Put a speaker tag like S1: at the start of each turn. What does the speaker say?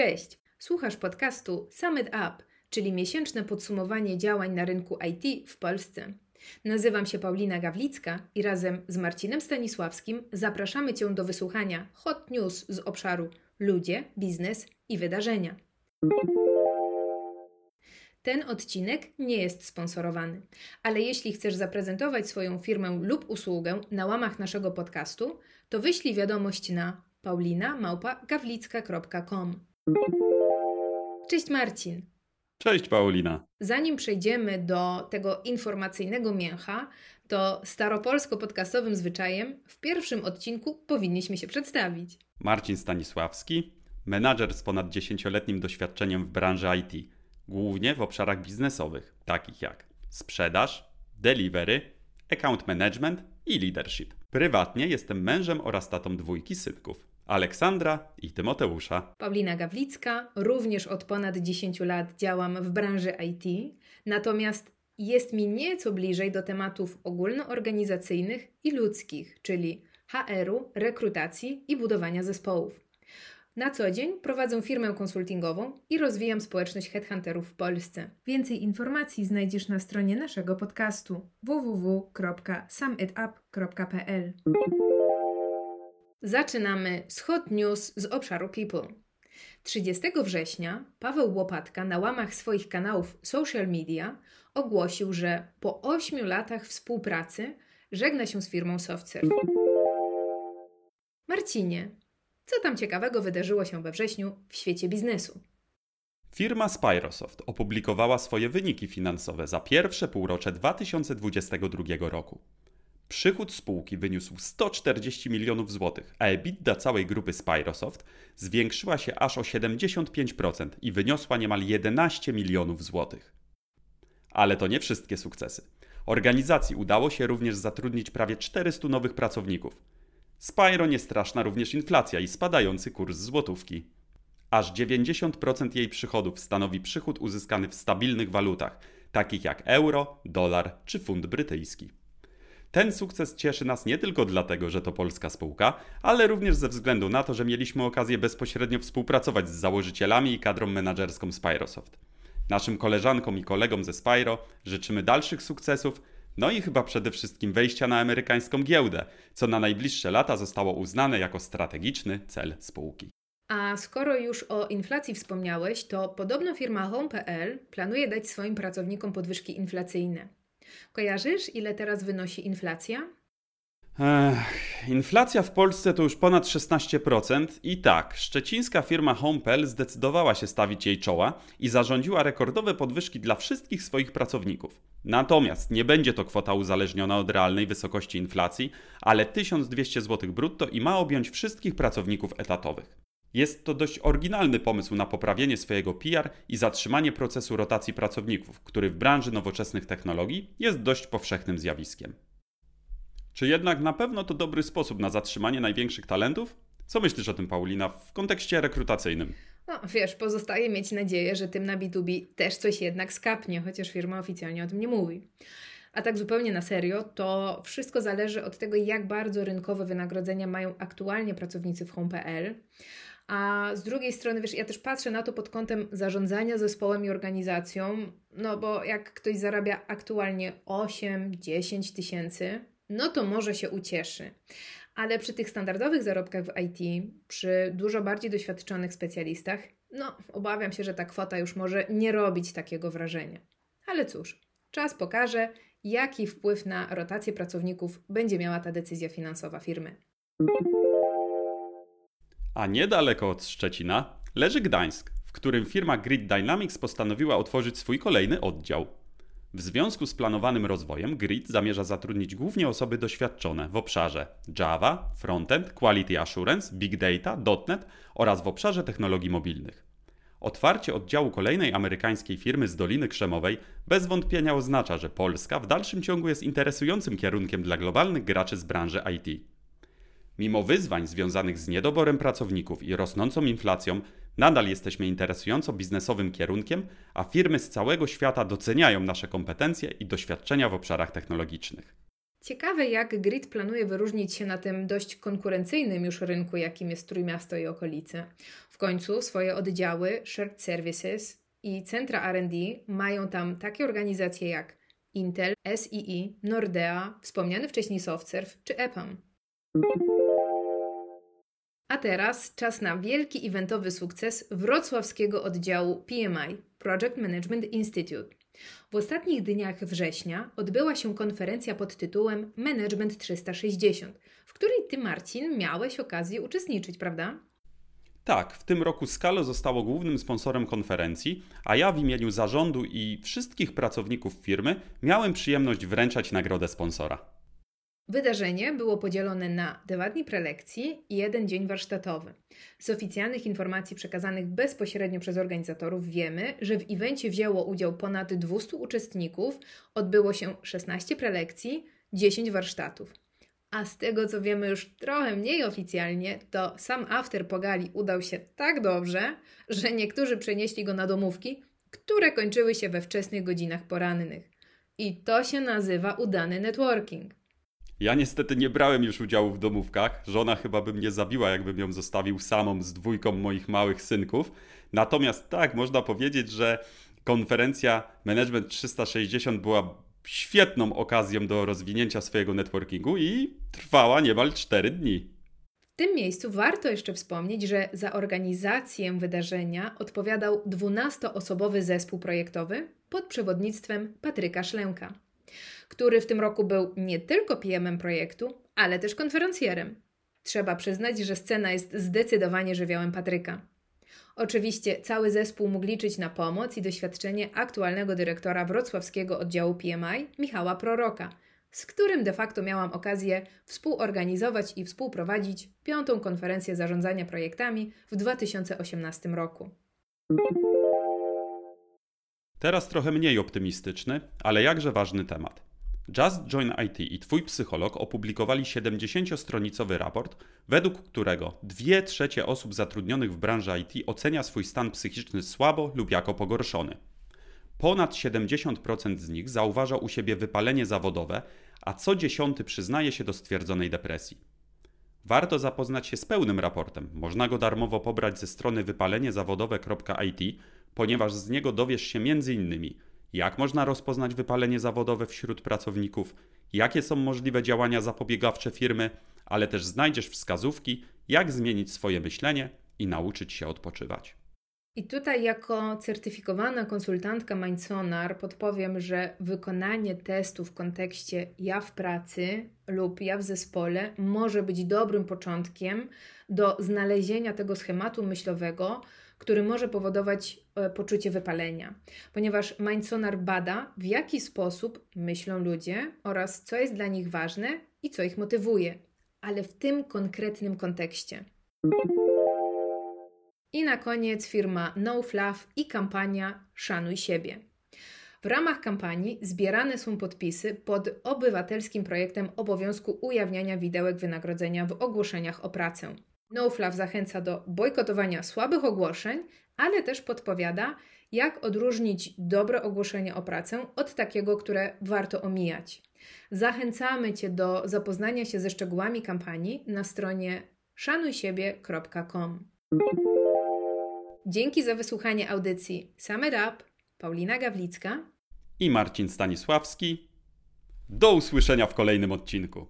S1: Cześć! Słuchasz podcastu Summit Up, czyli miesięczne podsumowanie działań na rynku IT w Polsce. Nazywam się Paulina Gawlicka i razem z Marcinem Stanisławskim zapraszamy Cię do wysłuchania hot news z obszaru ludzie, biznes i wydarzenia. Ten odcinek nie jest sponsorowany, ale jeśli chcesz zaprezentować swoją firmę lub usługę na łamach naszego podcastu, to wyślij wiadomość na paulinamałpa.gawlicka.com. Cześć Marcin.
S2: Cześć Paulina.
S1: Zanim przejdziemy do tego informacyjnego mięcha, to staropolsko-podcastowym zwyczajem w pierwszym odcinku powinniśmy się przedstawić.
S2: Marcin Stanisławski, menadżer z ponad 10-letnim doświadczeniem w branży IT, głównie w obszarach biznesowych, takich jak sprzedaż, delivery, account management i leadership. Prywatnie jestem mężem oraz tatą dwójki synków. Aleksandra i Tymoteusza.
S1: Paulina Gawlicka, również od ponad 10 lat działam w branży IT, natomiast jest mi nieco bliżej do tematów ogólnoorganizacyjnych i ludzkich, czyli HR-u, rekrutacji i budowania zespołów. Na co dzień prowadzę firmę konsultingową i rozwijam społeczność headhunterów w Polsce. Więcej informacji znajdziesz na stronie naszego podcastu www.sumitup.pl. Zaczynamy z hot news z obszaru People. 30 września Paweł Łopatka na łamach swoich kanałów social media ogłosił, że po 8 latach współpracy żegna się z firmą SoftServe. Marcinie, co tam ciekawego wydarzyło się we wrześniu w świecie biznesu?
S2: Firma Spyrosoft opublikowała swoje wyniki finansowe za pierwsze półrocze 2022 roku. Przychód spółki wyniósł 140 milionów złotych, a EBITDA całej grupy Spyrosoft zwiększyła się aż o 75% i wyniosła niemal 11 milionów złotych. Ale to nie wszystkie sukcesy. Organizacji udało się również zatrudnić prawie 400 nowych pracowników. Spyro nie straszna również inflacja i spadający kurs złotówki. Aż 90% jej przychodów stanowi przychód uzyskany w stabilnych walutach, takich jak euro, dolar czy funt brytyjski. Ten sukces cieszy nas nie tylko dlatego, że to polska spółka, ale również ze względu na to, że mieliśmy okazję bezpośrednio współpracować z założycielami i kadrą menedżerską Spyrosoft. Naszym koleżankom i kolegom ze Spyro życzymy dalszych sukcesów, no i chyba przede wszystkim wejścia na amerykańską giełdę, co na najbliższe lata zostało uznane jako strategiczny cel spółki.
S1: A skoro już o inflacji wspomniałeś, to podobno firma Home.pl planuje dać swoim pracownikom podwyżki inflacyjne. Kojarzysz, ile teraz wynosi inflacja?
S2: Ech, inflacja w Polsce to już ponad 16% i tak, szczecińska firma Homepel zdecydowała się stawić jej czoła i zarządziła rekordowe podwyżki dla wszystkich swoich pracowników. Natomiast nie będzie to kwota uzależniona od realnej wysokości inflacji, ale 1200 zł brutto i ma objąć wszystkich pracowników etatowych. Jest to dość oryginalny pomysł na poprawienie swojego PR i zatrzymanie procesu rotacji pracowników, który w branży nowoczesnych technologii jest dość powszechnym zjawiskiem. Czy jednak na pewno to dobry sposób na zatrzymanie największych talentów? Co myślisz o tym, Paulina, w kontekście rekrutacyjnym?
S1: No, wiesz, pozostaje mieć nadzieję, że tym na B2B też coś jednak skapnie, chociaż firma oficjalnie o tym nie mówi. A tak zupełnie na serio, to wszystko zależy od tego, jak bardzo rynkowe wynagrodzenia mają aktualnie pracownicy w Home.pl. A z drugiej strony, wiesz, ja też patrzę na to pod kątem zarządzania zespołem i organizacją, no bo jak ktoś zarabia aktualnie 8-10 tysięcy, no to może się ucieszy. Ale przy tych standardowych zarobkach w IT, przy dużo bardziej doświadczonych specjalistach, no obawiam się, że ta kwota już może nie robić takiego wrażenia. Ale cóż, czas pokaże, jaki wpływ na rotację pracowników będzie miała ta decyzja finansowa firmy.
S2: A niedaleko od Szczecina leży Gdańsk, w którym firma Grid Dynamics postanowiła otworzyć swój kolejny oddział. W związku z planowanym rozwojem Grid zamierza zatrudnić głównie osoby doświadczone w obszarze Java, Frontend, Quality Assurance, Big Data, .NET oraz w obszarze technologii mobilnych. Otwarcie oddziału kolejnej amerykańskiej firmy z Doliny Krzemowej bez wątpienia oznacza, że Polska w dalszym ciągu jest interesującym kierunkiem dla globalnych graczy z branży IT. Mimo wyzwań związanych z niedoborem pracowników i rosnącą inflacją, nadal jesteśmy interesująco biznesowym kierunkiem, a firmy z całego świata doceniają nasze kompetencje i doświadczenia w obszarach technologicznych.
S1: Ciekawe, jak Grid planuje wyróżnić się na tym dość konkurencyjnym już rynku, jakim jest Trójmiasto i okolice. W końcu swoje oddziały, shared services i centra R&D mają tam takie organizacje jak Intel, SII, Nordea, wspomniany wcześniej SoftServe czy EPAM. A teraz czas na wielki eventowy sukces wrocławskiego oddziału PMI Project Management Institute. W ostatnich dniach września odbyła się konferencja pod tytułem Management 360, w której ty, Marcin, miałeś okazję uczestniczyć, prawda?
S2: Tak, w tym roku Skalo zostało głównym sponsorem konferencji, a ja w imieniu zarządu i wszystkich pracowników firmy miałem przyjemność wręczać nagrodę sponsora.
S1: Wydarzenie było podzielone na dwa dni prelekcji i jeden dzień warsztatowy. Z oficjalnych informacji przekazanych bezpośrednio przez organizatorów wiemy, że w evencie wzięło udział ponad 200 uczestników, odbyło się 16 prelekcji, 10 warsztatów. A z tego co wiemy już trochę mniej oficjalnie, to sam after pogali udał się tak dobrze, że niektórzy przenieśli go na domówki, które kończyły się we wczesnych godzinach porannych. I to się nazywa udany networking.
S2: Ja niestety nie brałem już udziału w domówkach. Żona chyba by mnie zabiła, jakbym ją zostawił samą z dwójką moich małych synków. Natomiast tak, można powiedzieć, że konferencja Management 360 była świetną okazją do rozwinięcia swojego networkingu i trwała niemal 4 dni.
S1: W tym miejscu warto jeszcze wspomnieć, że za organizację wydarzenia odpowiadał 12-osobowy zespół projektowy pod przewodnictwem Patryka Szlęka który w tym roku był nie tylko PM-em projektu, ale też konferencjerem. Trzeba przyznać, że scena jest zdecydowanie żywiołem Patryka. Oczywiście cały zespół mógł liczyć na pomoc i doświadczenie aktualnego dyrektora wrocławskiego oddziału PMI, Michała Proroka, z którym de facto miałam okazję współorganizować i współprowadzić piątą konferencję zarządzania projektami w 2018 roku.
S2: Teraz trochę mniej optymistyczny, ale jakże ważny temat. Just Join IT i Twój psycholog opublikowali 70-stronicowy raport, według którego 2 trzecie osób zatrudnionych w branży IT ocenia swój stan psychiczny słabo lub jako pogorszony. Ponad 70% z nich zauważa u siebie wypalenie zawodowe, a co dziesiąty przyznaje się do stwierdzonej depresji. Warto zapoznać się z pełnym raportem. Można go darmowo pobrać ze strony wypaleniezawodowe.it, ponieważ z niego dowiesz się m.in jak można rozpoznać wypalenie zawodowe wśród pracowników, jakie są możliwe działania zapobiegawcze firmy, ale też znajdziesz wskazówki, jak zmienić swoje myślenie i nauczyć się odpoczywać.
S1: I tutaj, jako certyfikowana konsultantka Mindsonar, podpowiem, że wykonanie testu w kontekście ja w pracy lub ja w zespole może być dobrym początkiem do znalezienia tego schematu myślowego, który może powodować e, poczucie wypalenia, ponieważ Mindsonar bada, w jaki sposób myślą ludzie oraz co jest dla nich ważne i co ich motywuje, ale w tym konkretnym kontekście. I na koniec firma No Fluff i kampania Szanuj siebie. W ramach kampanii zbierane są podpisy pod obywatelskim projektem obowiązku ujawniania widełek wynagrodzenia w ogłoszeniach o pracę. NoFluff zachęca do bojkotowania słabych ogłoszeń, ale też podpowiada, jak odróżnić dobre ogłoszenie o pracę od takiego, które warto omijać. Zachęcamy Cię do zapoznania się ze szczegółami kampanii na stronie szanujsiebie.com. Dzięki za wysłuchanie audycji It Up, Paulina Gawlicka
S2: i Marcin Stanisławski. Do usłyszenia w kolejnym odcinku.